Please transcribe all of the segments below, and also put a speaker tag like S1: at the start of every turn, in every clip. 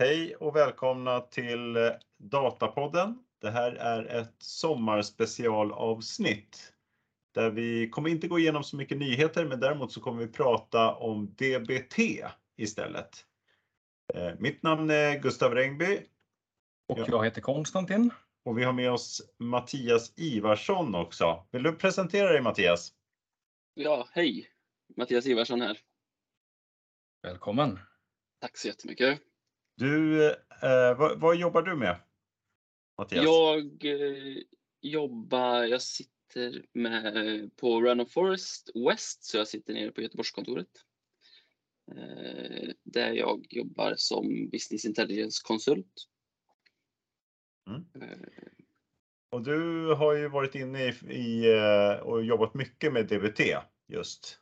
S1: Hej och välkomna till eh, Datapodden. Det här är ett sommarspecialavsnitt där vi kommer inte gå igenom så mycket nyheter, men däremot så kommer vi prata om DBT istället. Eh, mitt namn är Gustav Rengby.
S2: Och jag heter Konstantin.
S1: Och vi har med oss Mattias Ivarsson också. Vill du presentera dig Mattias?
S3: Ja, hej! Mattias Ivarsson här.
S2: Välkommen!
S3: Tack så jättemycket.
S1: Du, eh, vad, vad, jobbar du med?
S3: Mattias? Jag eh, jobbar, jag sitter med, på Run Forest West, så jag sitter nere på Göteborgskontoret. Eh, där jag jobbar som Business Intelligence-konsult.
S1: Mm. Eh. Och du har ju varit inne i, i, eh, och jobbat mycket med DBT just.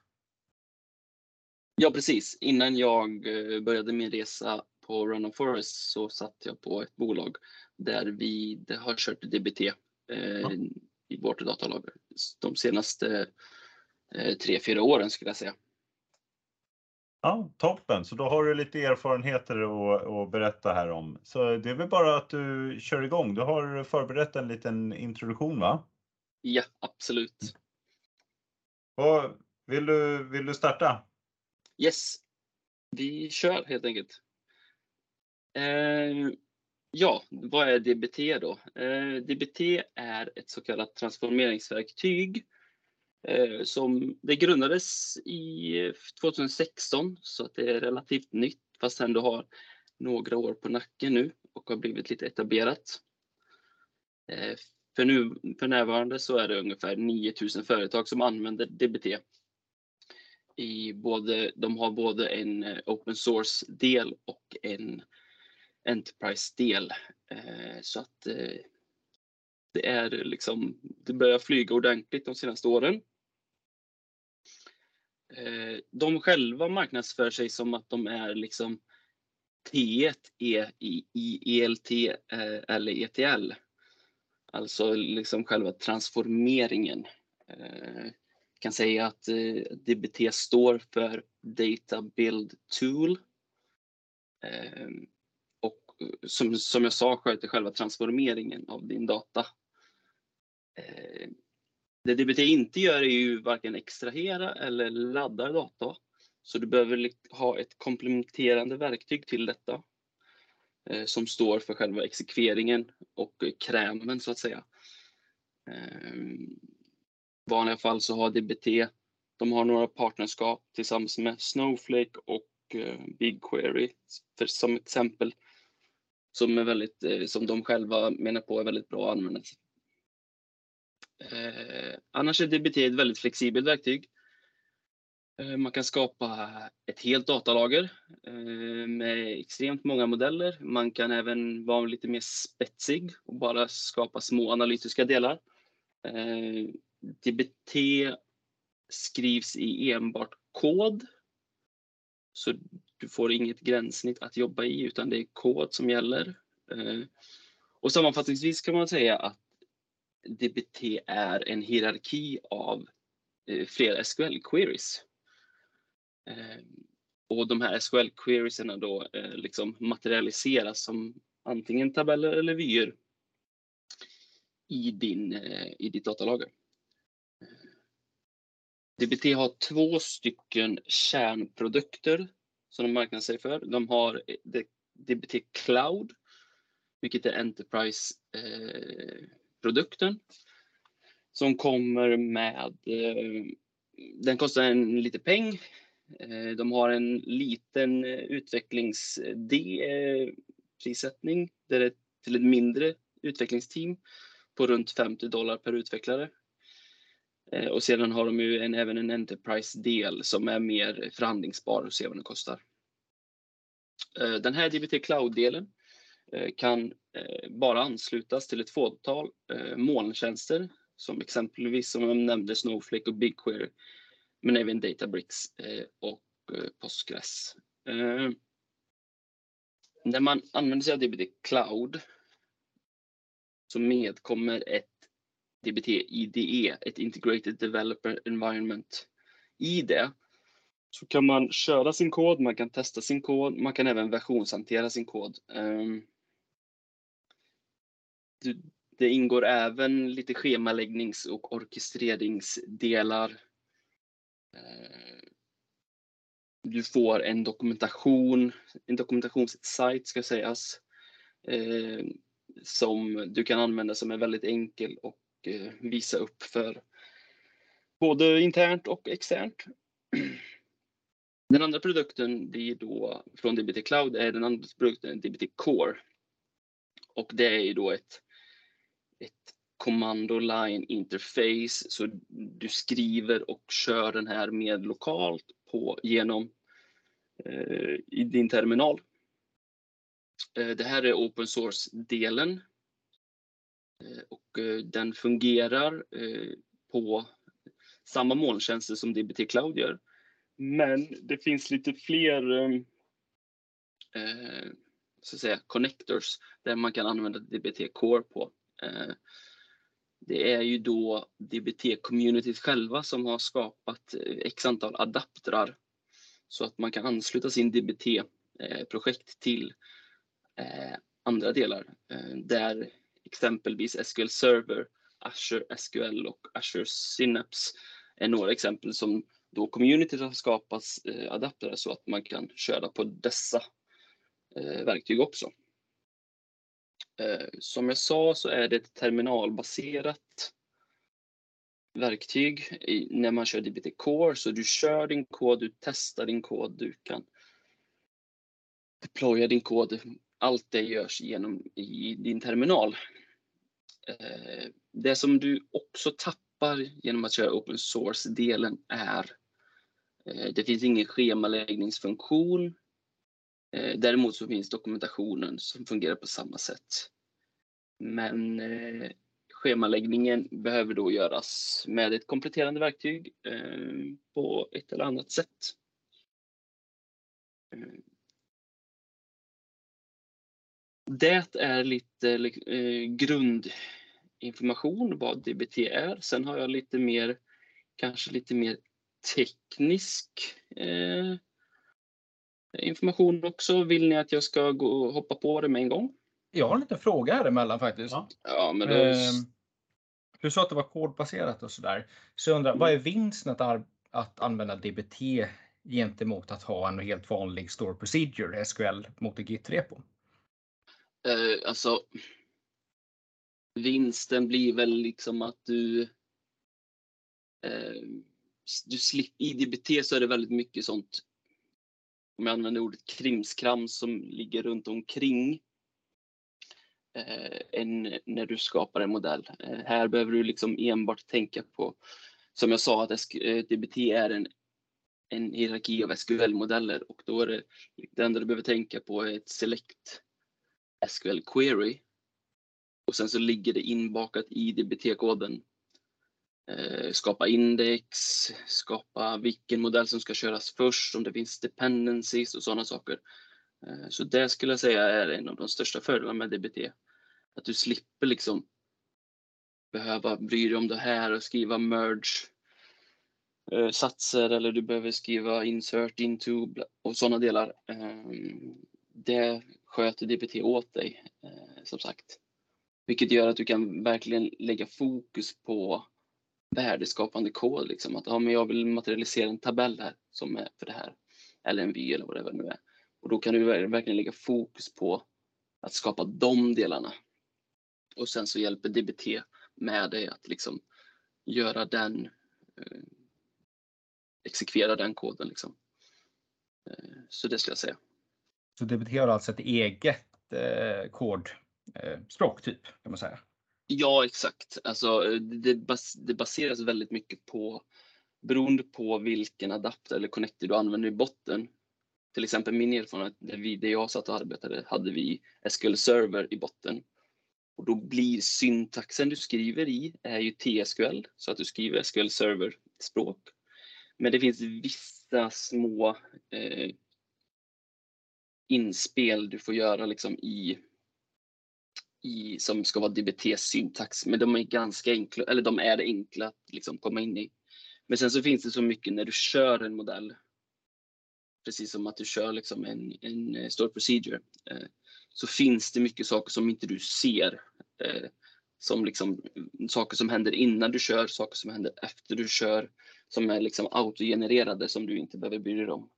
S3: Ja precis. Innan jag eh, började min resa på Run Forest så satt jag på ett bolag där vi har kört DBT eh, i vårt datalager de senaste eh, tre, fyra åren skulle jag säga.
S1: Ja, toppen, så då har du lite erfarenheter att, att berätta här om. Så det är väl bara att du kör igång. Du har förberett en liten introduktion va?
S3: Ja, absolut.
S1: Och vill, du, vill du starta?
S3: Yes, vi kör helt enkelt. Eh, ja, vad är DBT då? Eh, DBT är ett så kallat transformeringsverktyg eh, som det grundades i 2016 så att det är relativt nytt fast ändå har några år på nacken nu och har blivit lite etablerat. Eh, för, nu, för närvarande så är det ungefär 9000 företag som använder DBT i både, de har både en eh, open source-del och en Enterprise-del. Eh, så att eh, det är liksom, det börjar flyga ordentligt de senaste åren. Eh, de själva marknadsför sig som att de är liksom T1 e, i ELT eller ETL. Alltså liksom själva transformeringen kan säga att DBT står för Data Build Tool. Som, som jag sa sköter själva transformeringen av din data. Eh, det DBT inte gör är ju varken extrahera eller ladda data. Så du behöver ha ett komplementerande verktyg till detta eh, som står för själva exekveringen och krämen så att säga eh, vanliga fall så har DBT, de har några partnerskap tillsammans med Snowflake och eh, BigQuery för, som exempel. Som, är väldigt, eh, som de själva menar på är väldigt bra att använda. Eh, annars är DBT ett väldigt flexibelt verktyg. Eh, man kan skapa ett helt datalager eh, med extremt många modeller. Man kan även vara lite mer spetsig och bara skapa små analytiska delar. Eh, DBT skrivs i enbart kod. Så du får inget gränssnitt att jobba i utan det är kod som gäller. Eh, och sammanfattningsvis kan man säga att DBT är en hierarki av eh, flera SQL-queries. Eh, och de här SQL-queriesen då liksom materialiseras som antingen tabeller eller vyer i, din, i ditt datalager. DBT har två stycken kärnprodukter som de marknadsför för. De har eh, DBT Cloud, vilket är Enterprise-produkten. Eh, som kommer med, eh, den kostar en liten peng. Eh, de har en liten eh, utvecklingsprissättning eh, där det är till ett mindre utvecklingsteam på runt 50 dollar per utvecklare. Och sedan har de ju en, även en Enterprise-del som är mer förhandlingsbar och ser vad den kostar. Eh, den här DBT Cloud-delen eh, kan eh, bara anslutas till ett fåtal molntjänster som exempelvis som jag nämnde Snowflake och BigQuery men även Databricks och Postgres. När man använder sig av DBT Cloud så medkommer ett DBT IDE, ett Integrated Developer Environment. I det så kan man köra sin kod, man kan testa sin kod, man kan även versionshantera sin kod. Ehm, det ingår även lite schemaläggnings och orkestreringsdelar. Ehm, du får en dokumentation, en dokumentationssajt ska sägas, ehm, som du kan använda som är väldigt enkel och eh, visa upp för både internt och externt. Den andra produkten blir då från DBT Cloud är den andra produkten DBT Core. Och det är ju då ett, ett commando line interface så du skriver och kör den här med lokalt på genom eh, i din terminal. Eh, det här är open source-delen eh, och eh, den fungerar eh, på samma molntjänster som DBT Cloud gör. Men det finns lite fler ehm, eh, så att säga, connectors där man kan använda DBT Core på. Eh, det är ju då DBT-communityt själva som har skapat eh, x antal adaptrar så att man kan ansluta sin DBT-projekt eh, till eh, andra delar eh, där exempelvis SQL Server, Azure SQL och Azure Synapse är några exempel som då communityt har skapats eh, adaptrar så att man kan köra på dessa eh, verktyg också. Eh, som jag sa så är det ett terminalbaserat verktyg i, när man kör DBT Core. Så du kör din kod, du testar din kod, du kan deploya din kod. Allt det görs genom i din terminal. Eh, det som du också tappar genom att köra open source-delen är eh, det finns ingen schemaläggningsfunktion. Eh, däremot så finns dokumentationen som fungerar på samma sätt. Men eh, schemaläggningen behöver då göras med ett kompletterande verktyg på ett eller annat sätt. Det är lite grundinformation vad DBT är. Sen har jag lite mer, kanske lite mer teknisk eh, information också. Vill ni att jag ska gå och hoppa på det med en gång?
S2: Jag har en liten fråga här emellan faktiskt. Ja,
S3: ja men då...
S2: eh, du sa att det var kodbaserat och sådär. Så jag undrar, mm. vad är vinsten att, att använda DBT gentemot att ha en helt vanlig store procedure, SQL, mot ett Git-repo?
S3: Eh, alltså, vinsten blir väl liksom att du eh, du slip, I DBT så är det väldigt mycket sånt, om jag använder ordet krimskrams, som ligger runt omkring eh, en, när du skapar en modell. Eh, här behöver du liksom enbart tänka på, som jag sa, att eh, DBT är en, en hierarki av SQL-modeller och då är det, det enda du behöver tänka på är ett select SQL query och sen så ligger det inbakat i DBT-koden Eh, skapa index, skapa vilken modell som ska köras först, om det finns dependencies och sådana saker. Eh, så det skulle jag säga är en av de största fördelarna med DBT. Att du slipper liksom behöva bry dig om det här och skriva merge eh, satser eller du behöver skriva insert into och sådana delar. Eh, det sköter DBT åt dig eh, som sagt. Vilket gör att du kan verkligen lägga fokus på värdeskapande kod. Liksom. Att ja, men jag vill materialisera en tabell här som är för det här. Eller en vy eller vad det nu är. Och då kan du verkligen lägga fokus på att skapa de delarna. Och sen så hjälper DBT med dig att liksom göra den, eh, exekvera den koden. Liksom. Eh, så det skulle jag säga.
S2: Så DBT har alltså ett eget eh, kod Eh, språktyp kan man säga?
S3: Ja, exakt. Alltså, eh, det, bas det baseras väldigt mycket på, beroende på vilken adapter eller connector du använder i botten. Till exempel min erfarenhet, där, vi, där jag satt och arbetade, hade vi SQL Server i botten. Och då blir syntaxen du skriver i är ju TSQL, så att du skriver SQL Server-språk. Men det finns vissa små eh, inspel du får göra liksom i i, som ska vara DBT-syntax, men de är ganska enkla, eller de är enkla att liksom komma in i. Men sen så finns det så mycket när du kör en modell precis som att du kör liksom en, en eh, stor procedure, eh, så finns det mycket saker som inte du ser. Eh, som liksom saker som händer innan du kör, saker som händer efter du kör, som är liksom autogenererade som du inte behöver bry dig om.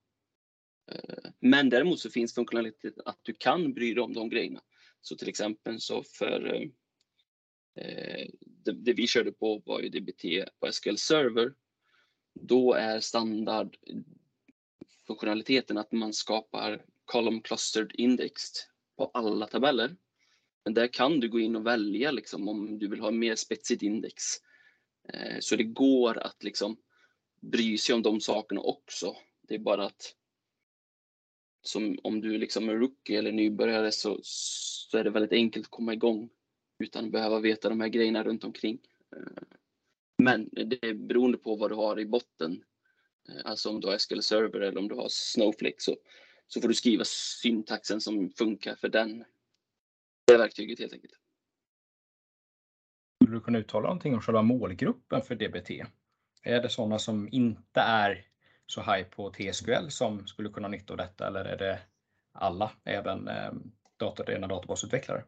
S3: Men däremot så finns funktionalitet att du kan bry dig om de grejerna. Så till exempel så för eh, det, det vi körde på var ju DBT på SQL Server. Då är standard funktionaliteten att man skapar column clustered indexed på alla tabeller. Men där kan du gå in och välja liksom om du vill ha mer spetsigt index. Eh, så det går att liksom bry sig om de sakerna också. Det är bara att som om du liksom är rookie eller nybörjare så, så är det väldigt enkelt att komma igång utan att behöva veta de här grejerna runt omkring. Eh, men det är beroende på vad du har i botten. Eh, alltså om du har SQL Server eller om du har Snowflake så, så får du skriva syntaxen som funkar för den. Det verktyget helt enkelt.
S2: Skulle du kunna uttala någonting om själva målgruppen för DBT? Är det sådana som inte är så high på TSQL som skulle kunna ha nytta av detta eller är det alla, även eh, datadrivna databasutvecklare?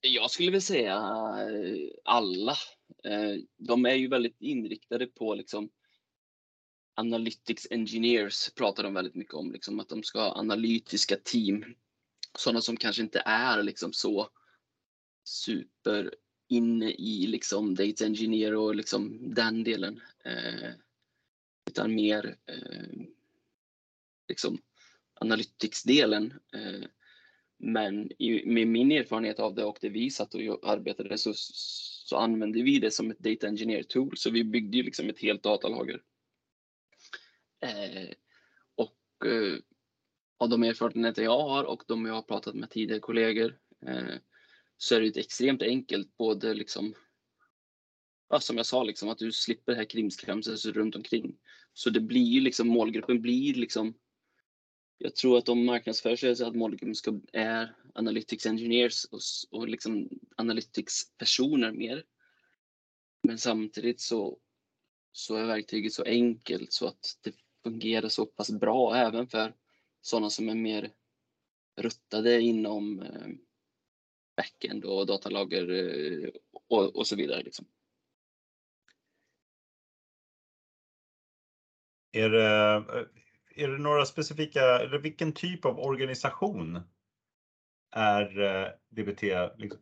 S3: Jag skulle väl säga eh, alla. Eh, de är ju väldigt inriktade på liksom Analytics engineers pratar de väldigt mycket om, liksom att de ska ha analytiska team. Sådana som kanske inte är liksom så super inne i liksom data engineer och liksom den delen. Eh, utan mer eh, liksom analytics-delen. Eh, men i, med min erfarenhet av det och det vi satt och arbetade så, så använde vi det som ett data engineer tool. Så vi byggde ju liksom ett helt datalager. Eh, och eh, av de erfarenheter jag har och de jag har pratat med tidigare kollegor eh, så är det extremt enkelt både liksom ja, som jag sa, liksom, att du slipper det här krimskramset runt omkring. Så det blir ju liksom, målgruppen blir liksom jag tror att de marknadsför sig så att målgruppen ska, är analytics engineers och, och liksom analytics personer mer. Men samtidigt så, så är verktyget så enkelt så att det fungerar så pass bra även för sådana som är mer ruttade inom eh, backend och datalager eh, och, och så vidare. Liksom.
S1: Är det, eh, är det några specifika, eller vilken typ av organisation är DBT? Liksom,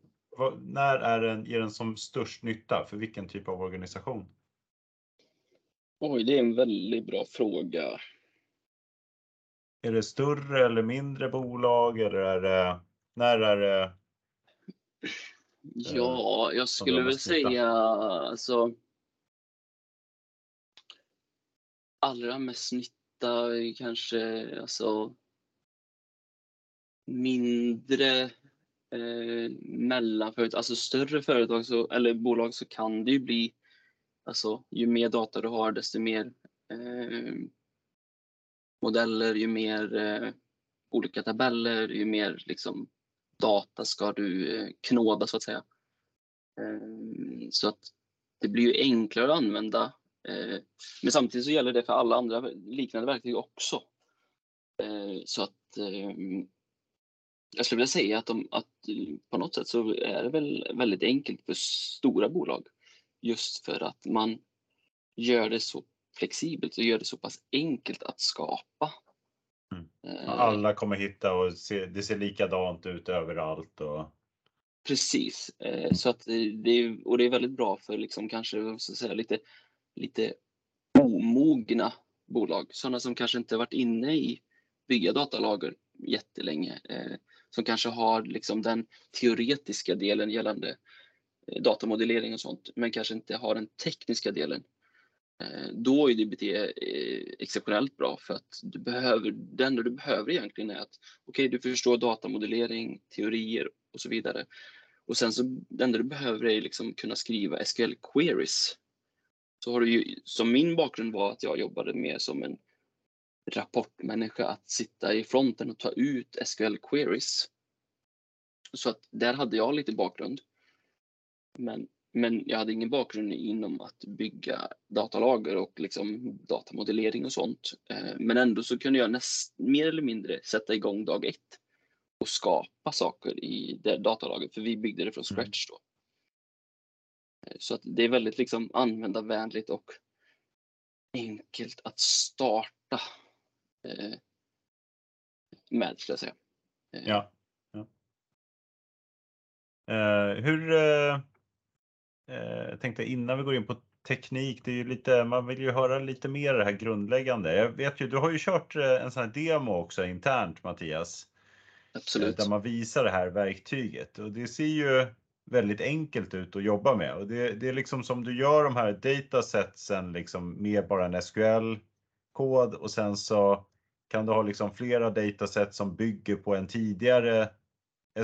S1: när är den, ger den som störst nytta för vilken typ av organisation?
S3: Oj, det är en väldigt bra fråga.
S1: Är det större eller mindre bolag eller är det, när är det?
S3: Ja, jag skulle väl säga alltså. Allra mest nytta kanske alltså. Mindre eh, mellanföretag, alltså större företag så, eller bolag så kan det ju bli Alltså ju mer data du har desto mer eh, modeller, ju mer eh, olika tabeller, ju mer liksom, data ska du eh, knåda så att säga. Eh, så att det blir ju enklare att använda. Eh, men samtidigt så gäller det för alla andra liknande verktyg också. Eh, så att jag skulle vilja säga att, de, att på något sätt så är det väl väldigt enkelt för stora bolag Just för att man gör det så flexibelt och gör det så pass enkelt att skapa.
S1: Mm. Eh, alla kommer hitta och se, det ser likadant ut överallt. Och...
S3: Precis, eh, så att det är, och det är väldigt bra för liksom kanske så säga, lite, lite omogna bolag. Sådana som kanske inte varit inne i bygga datalager jättelänge. Eh, som kanske har liksom den teoretiska delen gällande Eh, datamodellering och sånt, men kanske inte har den tekniska delen. Eh, då är DBT eh, exceptionellt bra för att du behöver, det enda du behöver egentligen är att okej, okay, du förstår datamodellering, teorier och så vidare. Och sen så det enda du behöver är liksom kunna skriva SQL queries. Så har du ju, som min bakgrund var att jag jobbade mer som en rapportmänniska att sitta i fronten och ta ut SQL queries. Så att där hade jag lite bakgrund. Men men jag hade ingen bakgrund inom att bygga datalager och liksom datamodellering och sånt. Eh, men ändå så kunde jag näst, mer eller mindre sätta igång dag ett och skapa saker i det datalagret, för vi byggde det från
S1: Mm.
S3: scratch då. Så att det är väldigt liksom användarvänligt och enkelt att starta eh, med, skulle jag säga. Eh,
S1: Ja. ja. Eh, hur, eh, eh, jag tänkte innan vi går in på teknik, det är ju lite, man vill ju höra lite mer det här grundläggande. Jag vet ju, du har ju kört eh, en sån här demo också internt Mattias.
S3: Absolut.
S1: Där man visar det här verktyget och det ser ju väldigt enkelt ut att jobba med och det, det är liksom som du gör de här datasetsen liksom med bara en SQL-kod och sen så kan du ha liksom flera dataset som bygger på en tidigare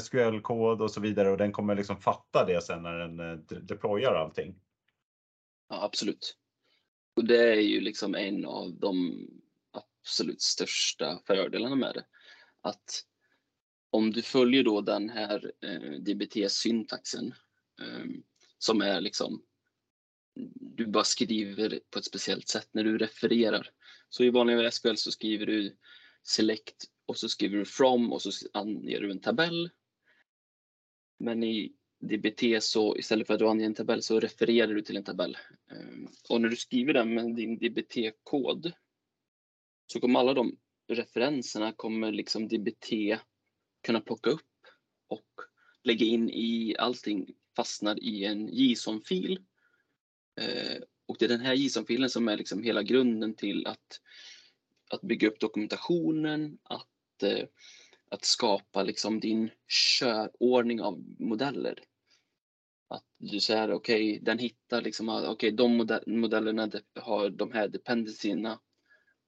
S1: SQL-kod och så vidare och den kommer liksom fatta det sen när den eh, deployar allting.
S3: Ja, absolut. Och det är ju liksom en av de absolut största fördelarna med det. Att om du följer då den här eh, DBT-syntaxen eh, som är liksom du bara skriver på ett speciellt sätt när du refererar. Så i vanliga SQL så skriver du select och så skriver du from och så anger du en tabell. Men i DBT så istället för att du anger en tabell så refererar du till en tabell. Ehm, och när du skriver den med din DBT-kod så kommer alla de referenserna kommer liksom DBT kunna plocka upp och lägga in i allting fastnar i en JSON-fil. Eh, Och det är den här JSON-filen som är liksom hela grunden till att, att bygga upp dokumentationen, att, eh, att skapa liksom din körordning av modeller. Att du säger okej, den hittar liksom, okej okej de modellerna har de här dependencierna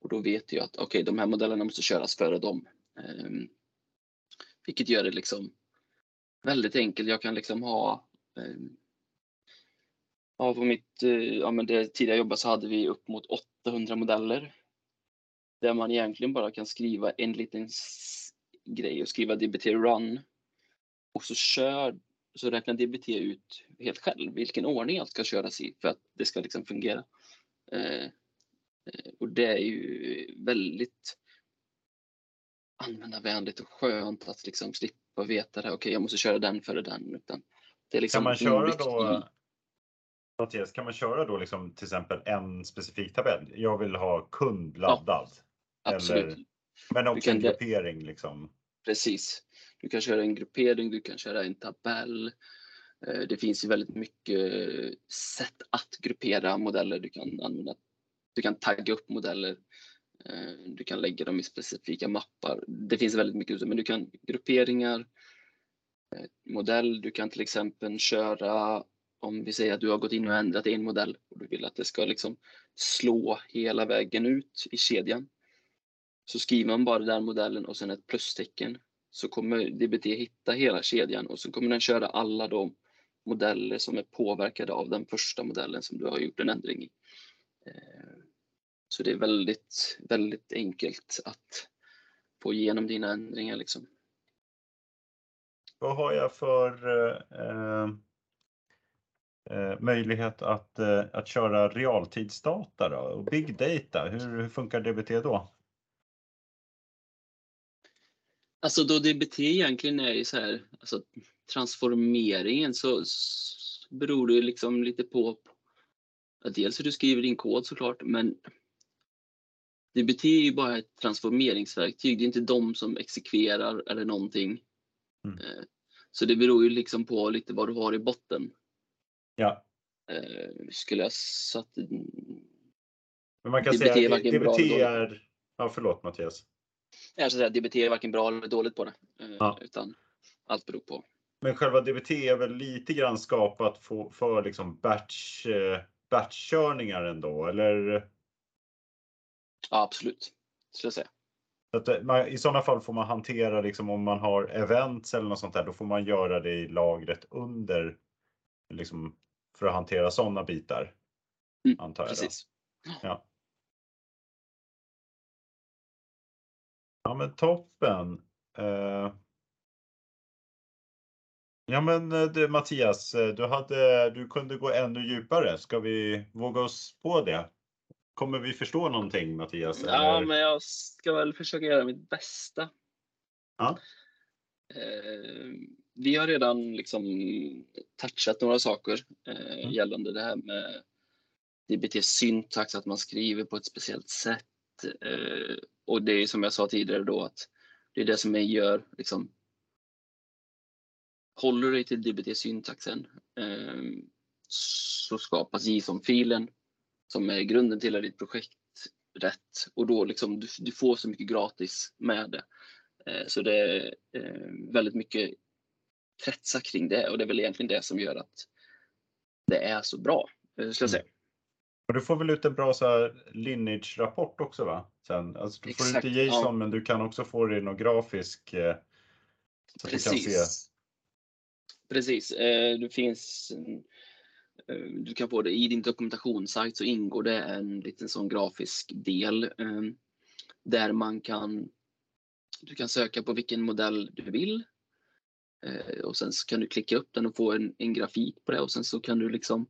S3: och då vet jag att okej, de här modellerna måste köras före dem. Ehm, vilket gör det liksom väldigt enkelt. Jag kan liksom ha eh, Ja, på mitt, eh, ja men det tidigare jobbet så hade vi upp mot 800 modeller. Där man egentligen bara kan skriva en liten grej och skriva dbt run. Och så kör, så räknar dbt ut helt själv vilken ordning allt ska köras i för att det ska liksom fungera. Eh, eh och det är ju väldigt användarvänligt och skönt att liksom slippa veta det. Okej, jag måste köra den före den. Utan det är liksom
S1: Kan man köra då, Mattias, kan man köra då liksom till exempel en specifik tabell? Jag vill ha kund laddad.
S3: Absolut.
S1: Eller, men också en gruppering liksom.
S3: Precis. Du kan köra en gruppering, du kan köra en tabell. Eh, Det finns ju väldigt mycket sätt att gruppera modeller. Du kan använda, du kan tagga upp modeller. Eh, du kan lägga dem i specifika mappar. Det finns väldigt mycket, men du kan grupperingar, eh, modell. Du kan till exempel köra om vi säger att du har gått in och ändrat en modell och du vill att det ska liksom slå hela vägen ut i kedjan. Så skriver man bara den modellen och sen ett plustecken så kommer DBT hitta hela kedjan och så kommer den köra alla de modeller som är påverkade av den första modellen som du har gjort en ändring i. Eh, så det är väldigt, väldigt enkelt att få igenom dina ändringar liksom.
S1: Vad har jag för eh, eh, möjlighet att, eh, att köra realtidsdata då? Och big data, hur, hur funkar DBT då?
S3: Alltså då DBT egentligen är ju så här, alltså transformeringen så s- beror det liksom lite på dels hur du skriver din kod såklart, men DBT är ju bara ett transformeringsverktyg. Det är inte de som exekverar eller någonting.
S1: Mm.
S3: Eh, Så det beror ju liksom på lite vad du har i botten.
S1: Ja,
S3: Eh, Skulle jag satt...
S1: men man kan
S3: DBT
S1: säga att DBT är... Ja, förlåt Mattias.
S3: Jag ska säga att DBT är varken bra eller dåligt på det. eh,
S1: Ja.
S3: Utan allt beror på.
S1: Men själva DBT är väl lite grann skapat för, för liksom batch, batchkörningar ändå, eller?
S3: Ja, absolut. Skulle jag säga.
S1: Att eh, man, I sådana fall får man hantera liksom om man har events eller något sånt där, då får man göra det i lagret under liksom för att hantera sådana bitar.
S3: Mm,
S1: antar jag. Då.
S3: Precis.
S1: Ja. ja men toppen. Eh, Ja men eh, du, Mattias, du, hade, du kunde gå ännu djupare. Ska vi våga oss på det? Kommer vi förstå någonting Mattias?
S3: Ja,
S1: eller?
S3: men jag ska väl försöka göra mitt bästa.
S1: Ja.
S3: Eh, vi har redan liksom touchat några saker eh,
S1: Mm.
S3: gällande det här med DBT syntax, att man skriver på ett speciellt sätt. Eh, och det är som jag sa tidigare då att det är det som jag gör liksom. Håller du dig till DBT syntaxen eh, så skapas JSON-filen som är grunden till ditt projekt rätt och då liksom du, du får så mycket gratis med det. Eh, Så det är eh, väldigt mycket kretsar kring det och det är väl egentligen det som gör att det är så bra. eh, Skulle jag säga.
S1: Och du får väl ut en bra så lineage-rapport också va? Sen, alltså, du får
S3: Exakt,
S1: inte JSON
S3: ja.
S1: men du kan också få det i någon grafisk eh, så att du kan se.
S3: Precis. Precis. Eh, Det finns Ehm, du kan få det i din dokumentationssajt så ingår det en liten sån grafisk del ehm, där man kan du kan söka på vilken modell du vill ehm, och sen så kan du klicka upp den och få en, en grafik på det och sen så kan du liksom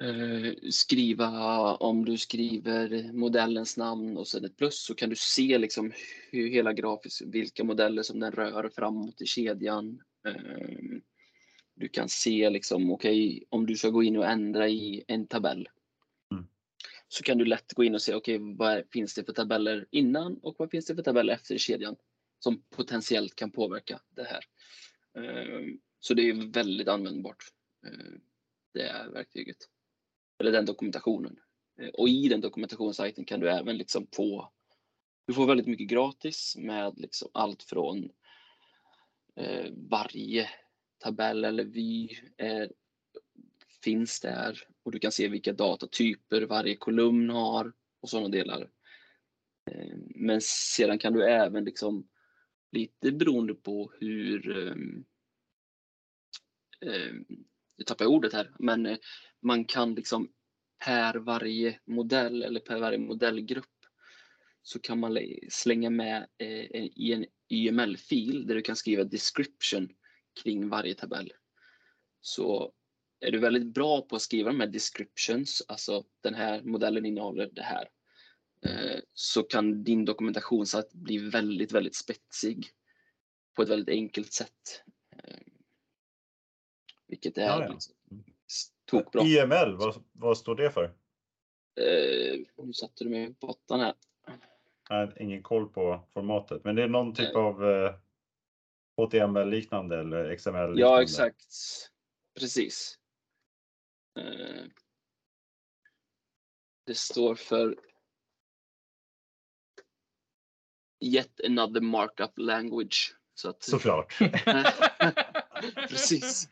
S3: eh, skriva om du skriver modellens namn och sen ett plus så kan du se liksom hur hela grafiskt vilka modeller som den rör framåt i kedjan. Eh, du kan se liksom okej om du ska gå in och ändra i en tabell.
S1: Mm.
S3: Så kan du lätt gå in och se okej vad är- finns det för tabeller innan och vad finns det för tabeller efter i kedjan som potentiellt kan påverka det här. Eh, Så det är väldigt användbart. eh, Det är verktyget. Eller den dokumentationen. Eh, Och i den dokumentationssajten kan du även liksom få du får väldigt mycket gratis med liksom allt från varje tabell eller vy är, finns där och du kan se vilka datatyper varje kolumn har och sådana delar. Eh, men sedan kan du även liksom lite beroende på hur ehm, ehm, nu tappar jag ordet här, men eh, man kan liksom per varje modell eller per varje modellgrupp så kan man slänga med i en YML-fil där du kan skriva description kring varje tabell. Så är du väldigt bra på att skriva de här descriptions, alltså den här modellen innehåller det här, eh, så kan din dokumentationssajt bli väldigt, väldigt spetsig på ett väldigt enkelt sätt. Eh, Vilket är
S1: Ja, ja.
S3: liksom tokbra.
S1: IML, vad, vad står det för?
S3: Eh, nu satte du mig på botten här.
S1: Har ingen koll på formatet, men det är någon typ
S3: Nej.
S1: av eh, HTML-liknande eller XML-liknande.
S3: Ja, exakt. Precis. Eh, det står för Yet another markup language. Så att,
S1: Såklart.
S3: Precis.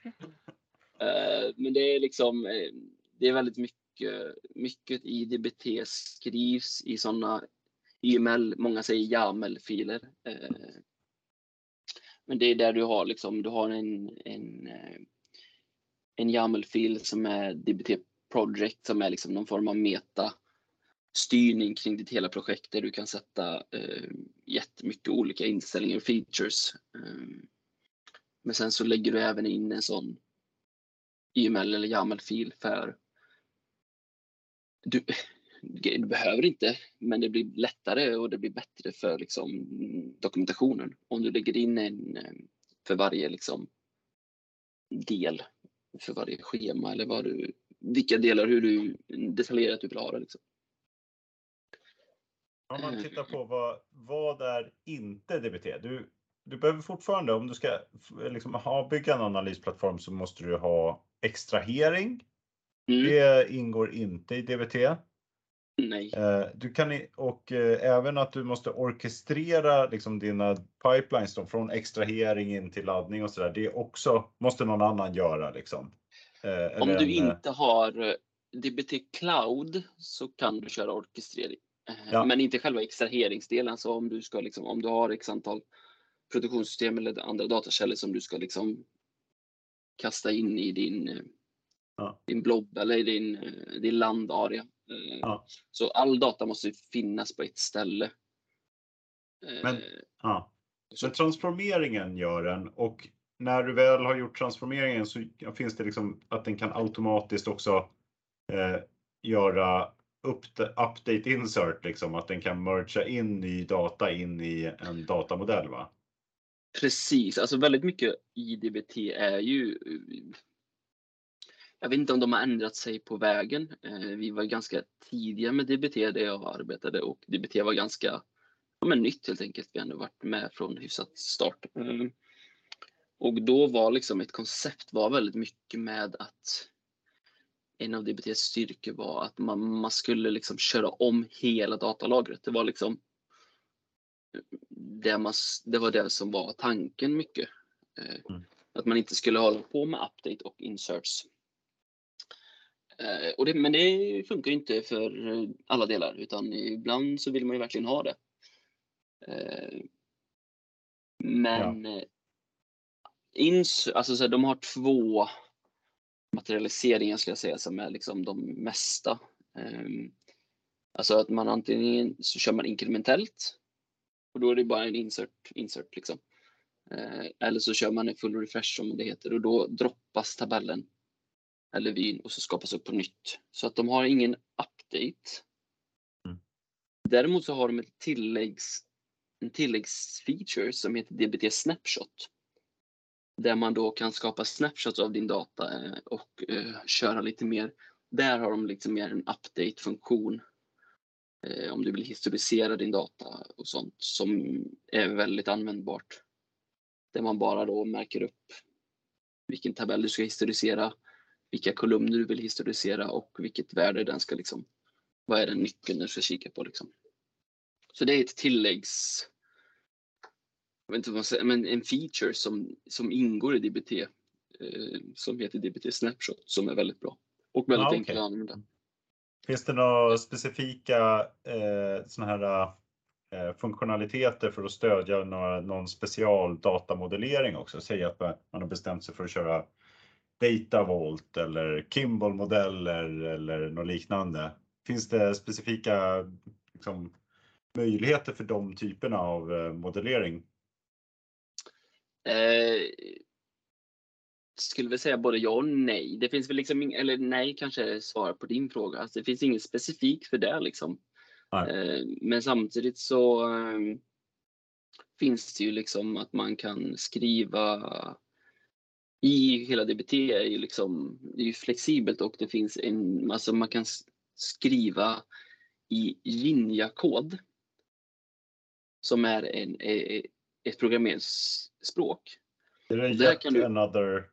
S3: Eh, men det är liksom, eh, det är väldigt mycket, mycket i DBT skrivs i sådana YML, många säger YAML-filer. Men det är där du har liksom, du har en, en, eh, en YAML-fil som är DBT Project som är liksom någon form av meta styrning kring ditt hela projekt där du kan sätta eh, jättemycket olika inställningar och features. Eh, men sen så lägger du även in en sån YML eller YAML-fil för du, du behöver inte, men det blir lättare och det blir bättre för liksom, dokumentationen om du lägger in en eh, för varje liksom, del, för varje schema eller vad du, vilka delar, hur du detaljerat du vill ha det. Liksom.
S1: Om man tittar på vad, vad är inte DBT? Du, du behöver fortfarande, om du ska liksom, ha, bygga en analysplattform så måste du ha extrahering.
S3: Mm,
S1: Det ingår inte i DBT.
S3: Nej.
S1: Eh, Du kan, och eh, även att du måste orkestrera liksom dina pipelines då, från extrahering in till laddning och sådär. Det också måste någon annan göra liksom. Eh,
S3: Om du inte har DBT Cloud så kan du köra orkestrering.
S1: Ja.
S3: Men inte själva extraheringsdelen. Så om du, ska liksom, om du har x antal produktionssystem eller andra datakällor som du ska liksom kasta in i din,
S1: Ja.
S3: din blob eller i din, eh, din landarea. Eh,
S1: Ja.
S3: Så all data måste finnas på ett ställe. Eh,
S1: Men- Ja.
S3: så-
S1: transformeringen gör den och när du väl har gjort transformeringen så finns det liksom att den kan automatiskt också eh, göra update insert, liksom att den kan mergea in ny data in i en datamodell va?
S3: Precis, alltså väldigt mycket i DBT är ju jag vet inte om de har ändrat sig på vägen. Eh, vi var ganska tidiga med DBT där jag arbetade och DBT var ganska ja, men nytt helt enkelt. Vi ändå varit med från hyfsat start. Eh, och då var liksom ett koncept var väldigt mycket med att en av DBTs styrkor var att man, man skulle liksom köra om hela datalagret. Det var liksom det, man, det var det som var tanken mycket. Eh, mm. Att man inte skulle hålla på med update och inserts. Eh, och det, men det funkar inte för alla delar utan ibland så vill man ju verkligen ha det. Eh, men ja. ins, alltså så här, de har två materialiseringar skulle jag säga som är liksom de mesta. Ehm, alltså att man antingen så kör man inkrementellt och då är det bara en insert, insert liksom. Eh, eller så kör man en full refresh som det heter och då droppas tabellen eller vyn och så skapas upp på nytt. Så att de har ingen update. Mm. Däremot så har de ett tilläggs, en tilläggsfeature som heter DBT Snapshot där man då kan skapa snapshots av din data eh, och uh, köra lite mer. Där har de liksom mer en update-funktion uh, om du vill historisera din data och sånt som är väldigt användbart. Där man bara då märker upp vilken tabell du ska historisera, vilka kolumner du vill historisera och vilket värde den ska liksom, vad är den nyckeln du ska kika på liksom. Så det är ett tilläggs jag vet inte vad man säger, men en feature som, som ingår i DBT eh, som heter DBT Snapshot som är väldigt bra och väldigt ah, okay. enkel att använda.
S1: Finns det några specifika eh, såna här eh, funktionaliteter för att stödja några, någon special datamodellering också? Säg att man har bestämt sig för att köra Data Vault eller Kimball modeller eller något liknande. Finns det specifika liksom, möjligheter för de typerna av eh, modellering?
S3: Eh, skulle väl säga både ja och nej. Det finns väl liksom, eller nej kanske svar på din fråga. Alltså, det finns inget specifikt för det liksom. Eh, men samtidigt så eh, finns det ju liksom att man kan skriva i hela DBT är ju liksom, det är flexibelt och det finns en, alltså man kan skriva i Jinja-kod som är en, ett programmeringsspråk.
S1: Är det yet kan du... another?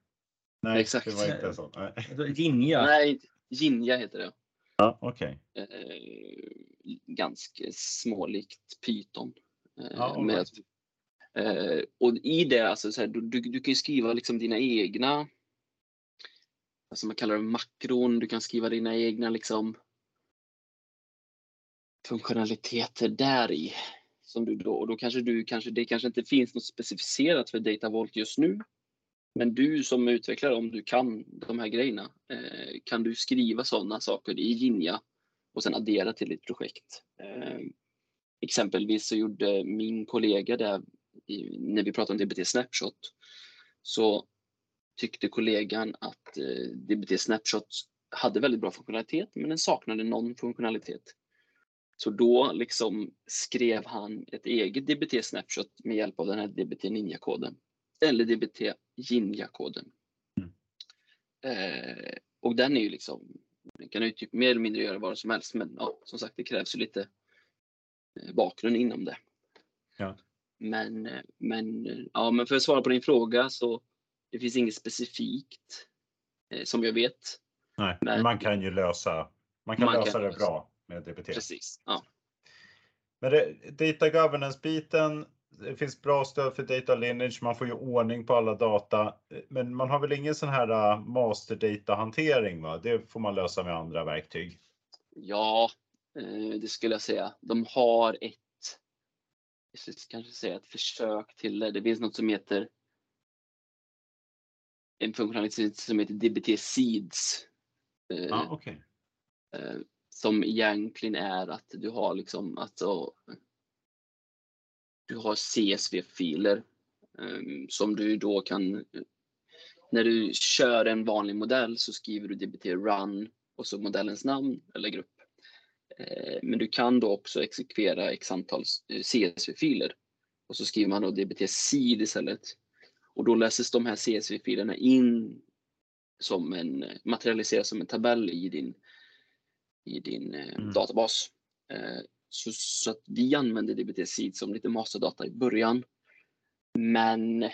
S3: Nej, Exakt.
S1: det var inte så. Nej.
S2: Jinja?
S3: Nej, Jinja heter det.
S1: Ja, okej.
S3: Okay. Eh, ganska smålikt Python. Eh,
S1: ja, med,
S3: eh, och i det, alltså, så här, du, du, du, kan skriva liksom dina egna, alltså man kallar det makron, du kan skriva dina egna liksom funktionaliteter där i. Som du då, och då kanske du kanske, det kanske inte finns något specificerat för DataVolt just nu. Men du som utvecklare, om du kan de här grejerna, eh, kan du skriva sådana saker i Jinja och sen addera till ditt projekt. Eh, exempelvis så gjorde min kollega det, i, när vi pratade om DBT Snapshot, så tyckte kollegan att eh, DBT Snapshot hade väldigt bra funktionalitet, men den saknade någon funktionalitet. Så då liksom skrev han ett eget DBT Snapshot med hjälp av den här DBT Ninja-koden. Eller DBT Jinja-koden. Mm. Eh, och den är ju liksom, den kan ju typ mer eller mindre göra vad som helst. Men ja, som sagt, det krävs ju lite eh, bakgrund inom det.
S1: Ja.
S3: Men, men, ja, men för att svara på din fråga så det finns inget specifikt eh, som jag vet.
S1: Nej, men man kan ju lösa, man kan man lösa kan det lösa. bra med DBT.
S3: Precis. Ja.
S1: Men det, data governance-biten, det finns bra stöd för data lineage, man får ju ordning på alla data. Men man har väl ingen sån här uh, master data-hantering? Va? Det får man lösa med andra verktyg.
S3: Ja, eh, det skulle jag säga. De har ett, kanske säga ett försök till det. Det finns något som heter en funktionalitet som heter DBT Seeds.
S1: Ah, okay
S3: som egentligen är att du har liksom alltså du har CSV-filer ehm, som du då kan när du kör en vanlig modell så skriver du dbt run och så modellens namn eller grupp. Eh, men du kan då också exekvera x antal eh, CSV-filer och så skriver man då dbt seed istället. Och då läses de här CSV-filerna in som en, materialiseras som en tabell i din, i din eh, mm. databas. Så, så, att vi använder dbt seed som lite masterdata i början. Men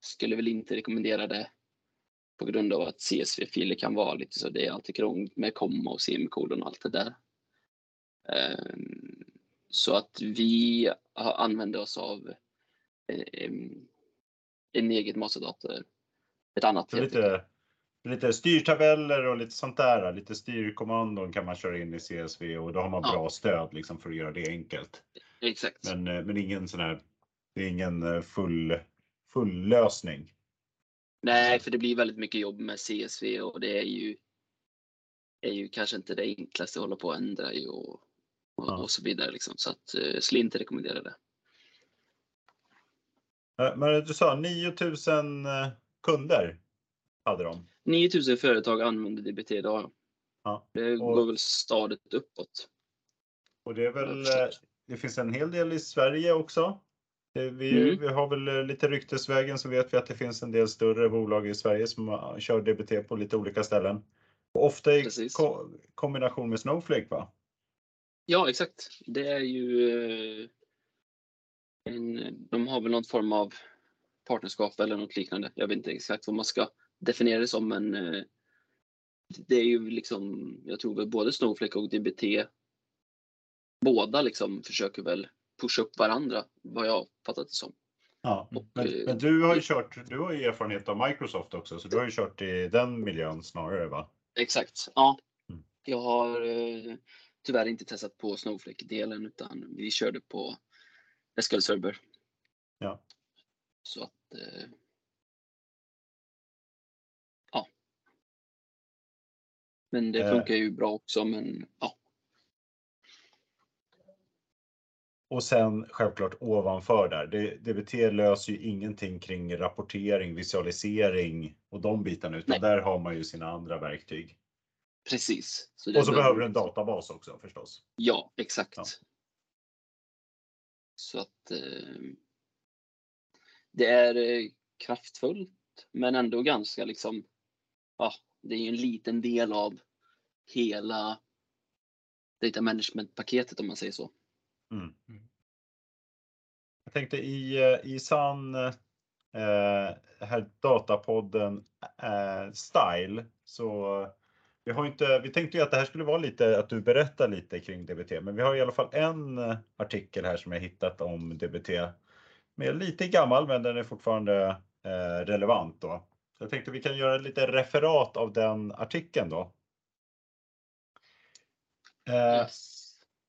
S3: skulle väl inte rekommendera det på grund av att CSV-filer kan vara lite så. Det är alltid krångligt med komma och semikolon och allt det där. Ehm, så att vi använder oss av eh, en eget masterdator. Ett annat.
S1: Lite, lite styrtabeller och lite sånt där. Lite styrkommandon kan man köra in i CSV och då har man bra ja. stöd liksom för att göra det enkelt.
S3: Exakt.
S1: Men, eh, men ingen sån här, det är ingen eh, full, full lösning.
S3: Nej, för det blir väldigt mycket jobb med CSV och det är ju, är ju kanske inte det enklaste att hålla på och ändra i och, och, ja. och så vidare. Liksom. Så att jag skulle inte rekommendera det.
S1: Men du sa 9000 eh, kunder hade de?
S3: 9000 företag använder DBT idag. Ja. Det och, går väl stadigt uppåt.
S1: Och det är väl, eh, det finns en hel del i Sverige också? Vi, mm. vi har väl eh, lite ryktesvägen så vet vi att det finns en del större bolag i Sverige som kör DBT på lite olika ställen. Och ofta i ko kombination med Snowflake va?
S3: Ja exakt. Det är ju eh, en, de har väl någon form av partnerskap eller något liknande. Jag vet inte exakt vad man ska definiera det som men eh, det är ju liksom, jag tror väl både Snowflake och DBT båda liksom försöker väl pusha upp varandra, vad jag fattat det som.
S1: Ja, och, men, eh, men, du har ju kört, du har ju erfarenhet av Microsoft också, så du har ju kört i den miljön snarare va?
S3: Exakt, ja. Mm. Jag har eh, tyvärr inte testat på Snowflake-delen utan vi körde på SQL Server.
S1: Ja.
S3: Så att eh, Ja. Men det funkar ju bra också men ja.
S1: Och sen självklart ovanför där, DBT löser ju ingenting kring rapportering, visualisering och de bitarna, utan Nej. där har man ju sina andra verktyg.
S3: Precis.
S1: Så och så behöver du en databas också förstås.
S3: Ja, exakt. Ja. Så att eh, det är eh, kraftfullt, men ändå ganska liksom, ja, det är ju en liten del av hela data management-paketet om man säger så. Mm.
S1: Jag tänkte i, eh, i sann eh, här datapodden eh, style så vi har inte, vi tänkte ju att det här skulle vara lite att du berättar lite kring DBT, men vi har i alla fall en eh, artikel här som jag hittat om DBT. Med lite gammal, men den är fortfarande eh, relevant då. Så jag tänkte vi kan göra lite referat av den artikeln då. Eh, yes.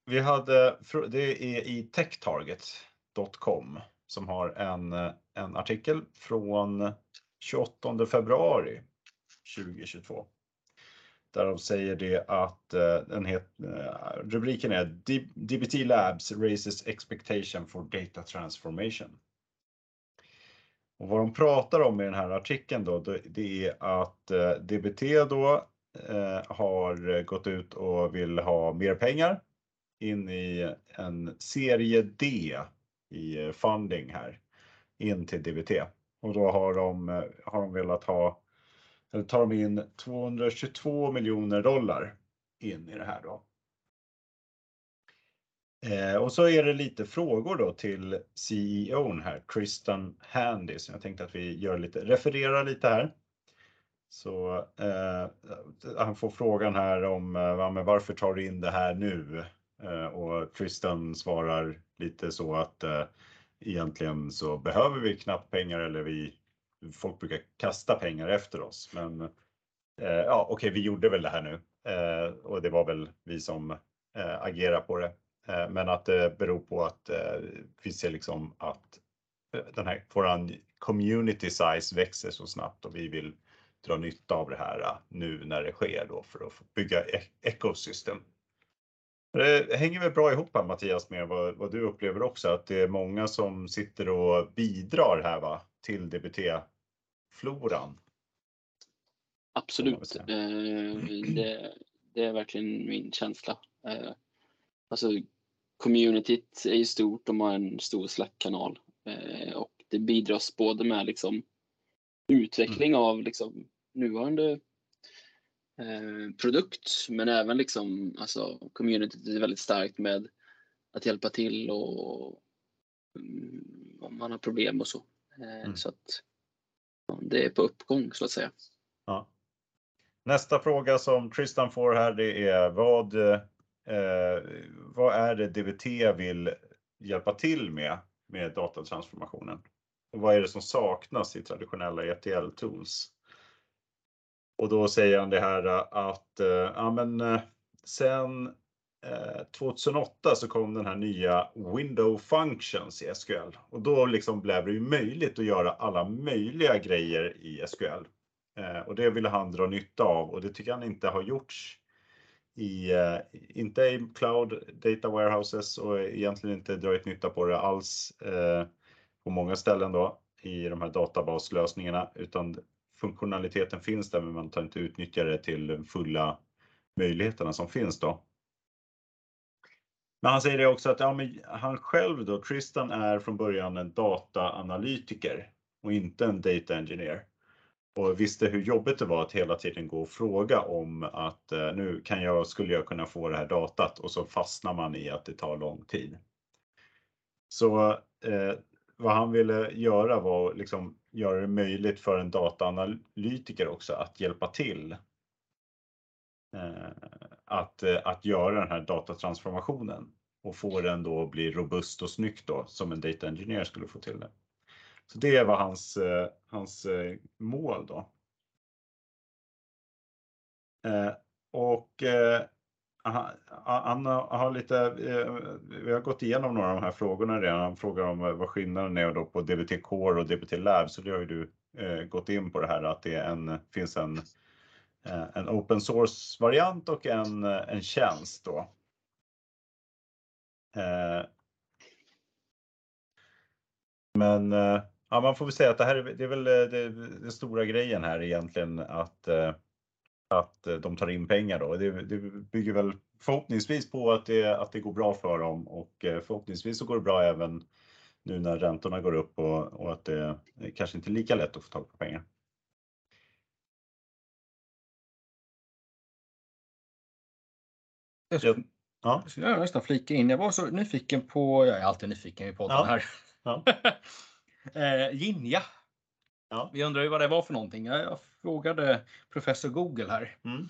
S1: Vi hade, det är i techtarget.com som har en, en artikel från 28 februari 2022. Där de säger det att eh, den het, eh, rubriken är DBT Labs raises expectation for data transformation. Och vad de pratar om i den här artikeln då, det är att eh, DBT då har gått ut och vill ha mer pengar in i en serie D i funding här in till DBT och då har de, har de velat ha, eller tar de in 222 miljoner dollar in i det här då. Eh, och så är det lite frågor då till CEOn här, Tristan Handy, som jag tänkte att vi gör lite, refererar lite här. Så eh, han får frågan här om eh, varför tar du in det här nu? Eh, och Tristan svarar lite så att eh, egentligen så behöver vi knappt pengar eller vi, folk brukar kasta pengar efter oss. Men eh, ja, okej, okay, vi gjorde väl det här nu eh, och det var väl vi som eh, agerar på det. Eh, men att det beror på att vi ser liksom att den här, våran community size växer så snabbt och vi vill dra nytta av det här nu när det sker då för att bygga e-, ekosystem Det hänger väl bra ihop här Mattias med vad, vad du upplever också, att det är många som sitter och bidrar här va, till DBT-floran.
S3: Absolut. Eh, det, det, är verkligen min känsla. Eh, alltså, communityt är ju stort, de har en stor Slack-kanal eh, och det bidras både med liksom, utveckling mm. av liksom, nuvarande Eh, produkt men även liksom alltså communityt är väldigt starkt med att hjälpa till och um, om man har problem och så. Eh, mm. Så att det är på uppgång så att säga.
S1: Ja. Nästa fråga som Tristan får här det är vad, eh, vad är det DBT vill hjälpa till med med datatransformationen? Och vad är det som saknas i traditionella ETL tools? Och då säger han det här att eh, ja, men, eh, sen Eh, 2008 så kom den här nya Window Functions i SQL och då liksom blev det ju möjligt att göra alla möjliga grejer i SQL. Eh, och det ville han dra nytta av och det tycker han inte har gjorts i, eh, inte i Cloud Data Warehouses och egentligen inte dragit nytta på det alls på många ställen då i de här databaslösningarna utan funktionaliteten finns där men man tar inte utnyttja det till de fulla möjligheterna som finns då. Men han säger det också att ja, men han själv då, Tristan är från början en dataanalytiker och inte en data engineer. Och visste hur jobbigt det var att hela tiden gå och fråga om att eh, nu kan jag, skulle jag kunna få det här datat och så fastnar man i att det tar lång tid. Så eh, vad han ville göra var att liksom göra det möjligt för en dataanalytiker också att hjälpa till. Eh, att, eh, att göra den här datatransformationen och få den då att bli robust och snyggt då som en data engineer skulle få till det. Så det var hans, eh, hans eh, mål då. Eh, och eh, han har lite, eh, vi har gått igenom några av de här frågorna redan. Han frågar om vad skillnaden är då på DBT Core och DBT Lab. Så det har ju du eh, gått in på det här att det en, finns en, eh, Eh, en open source variant och en, eh, en tjänst då. Eh, men ja, man får väl säga att det här är, det är väl det, det stora grejen här egentligen att att de tar in pengar då. Det, det bygger väl förhoppningsvis på att det, att det går bra för dem och förhoppningsvis så går det bra även nu när räntorna går upp och, och att det kanske inte är lika lätt att få tag på pengar.
S2: Jag skulle, ja. jag skulle nästan flika in. Jag var så nyfiken på, jag är alltid nyfiken i podden ja. här. Ja. eh, Ginja Ja. Vi undrar ju vad det var för någonting. Jag frågade professor Google här. Mm.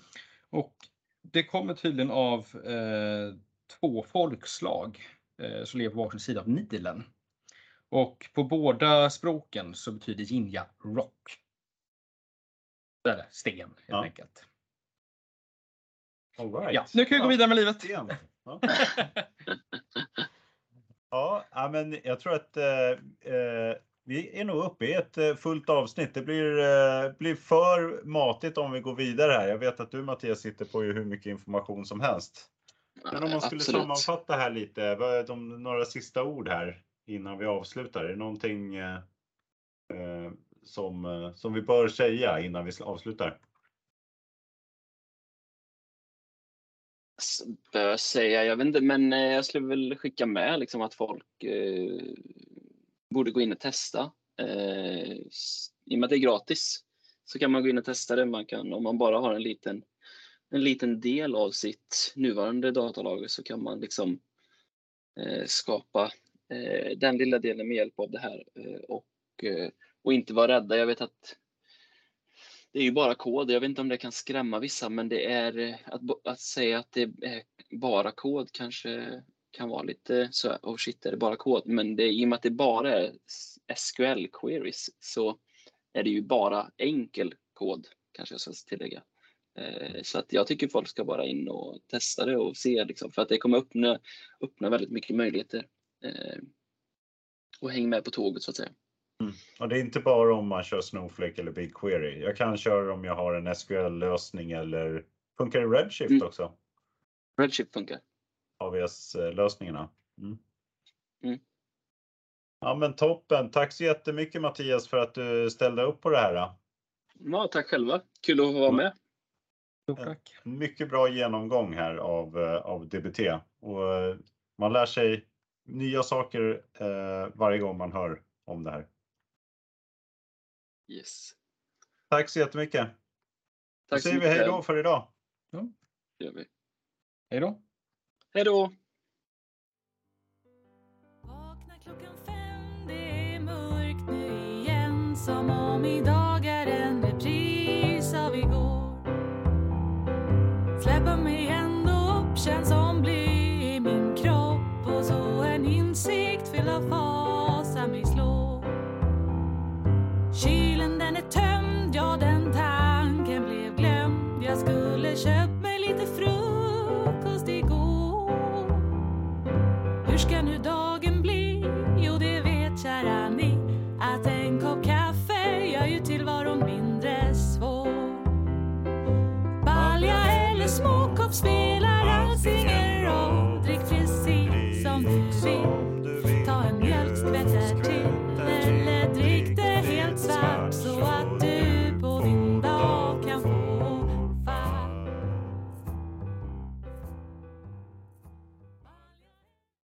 S2: Och det kommer tydligen av eh, två folkslag eh, som lever på varsin sida av Nilen. Och på båda språken så betyder jinja rock. Eller sten helt ja. enkelt.
S1: All right.
S2: ja, nu kan vi gå vidare med livet.
S1: Ja. ja, men jag tror att eh, eh vi är nog uppe i ett eh, fullt avsnitt. Det blir, eh, blir för matigt om vi går vidare här. Jag vet att du Mattias sitter på hur mycket information som helst. Men om man skulle Absolut. sammanfatta här lite, vad är de, några sista ord här innan vi avslutar? Är det någonting eh, eh som, som vi bör säga innan vi avslutar?
S3: Bör säga, jag vet inte, men eh, jag skulle väl skicka med liksom att folk eh, borde gå in och testa. Eh, I och med att det är gratis så kan man gå in och testa det. Man kan, om man bara har en liten, en liten del av sitt nuvarande datalager så kan man liksom eh, skapa eh, den lilla delen med hjälp av det här eh, och, eh, och inte vara rädda. Jag vet att det är ju bara kod. Jag vet inte om det kan skrämma vissa, men det är eh, att, att säga att det är bara kod kanske kan vara lite så oh shit, är det bara kod? Men det, i och med att det bara är SQL queries så är det ju bara enkel kod, kanske jag ska tillägga. Eh, så att jag tycker folk ska bara in och testa det och se liksom, för att det kommer öppna, öppna väldigt mycket möjligheter. Eh, och häng med på tåget så att säga.
S1: Mm. Och det är inte bara om man kör Snowflake eller BigQuery. Jag kan köra om jag har en SQL-lösning eller funkar det Redshift mm. också?
S3: Redshift funkar.
S1: AVS-lösningarna. Mm.
S3: Mm.
S1: Ja men toppen. Tack så jättemycket Mattias för att du ställde upp på det här.
S3: Ja, tack själva. Kul att vara med.
S2: Tack.
S1: Mycket bra genomgång här av, eh, av DBT. Och eh, man lär sig nya saker eh, varje gång man hör om det här.
S3: Yes.
S1: Tack så jättemycket. Då
S3: Tack så
S1: säger vi hej då för idag.
S3: Det gör vi.
S2: Hej då.
S3: Hej då!
S4: Vakna klockan fem, det är mörkt nu igen Som om idag determined.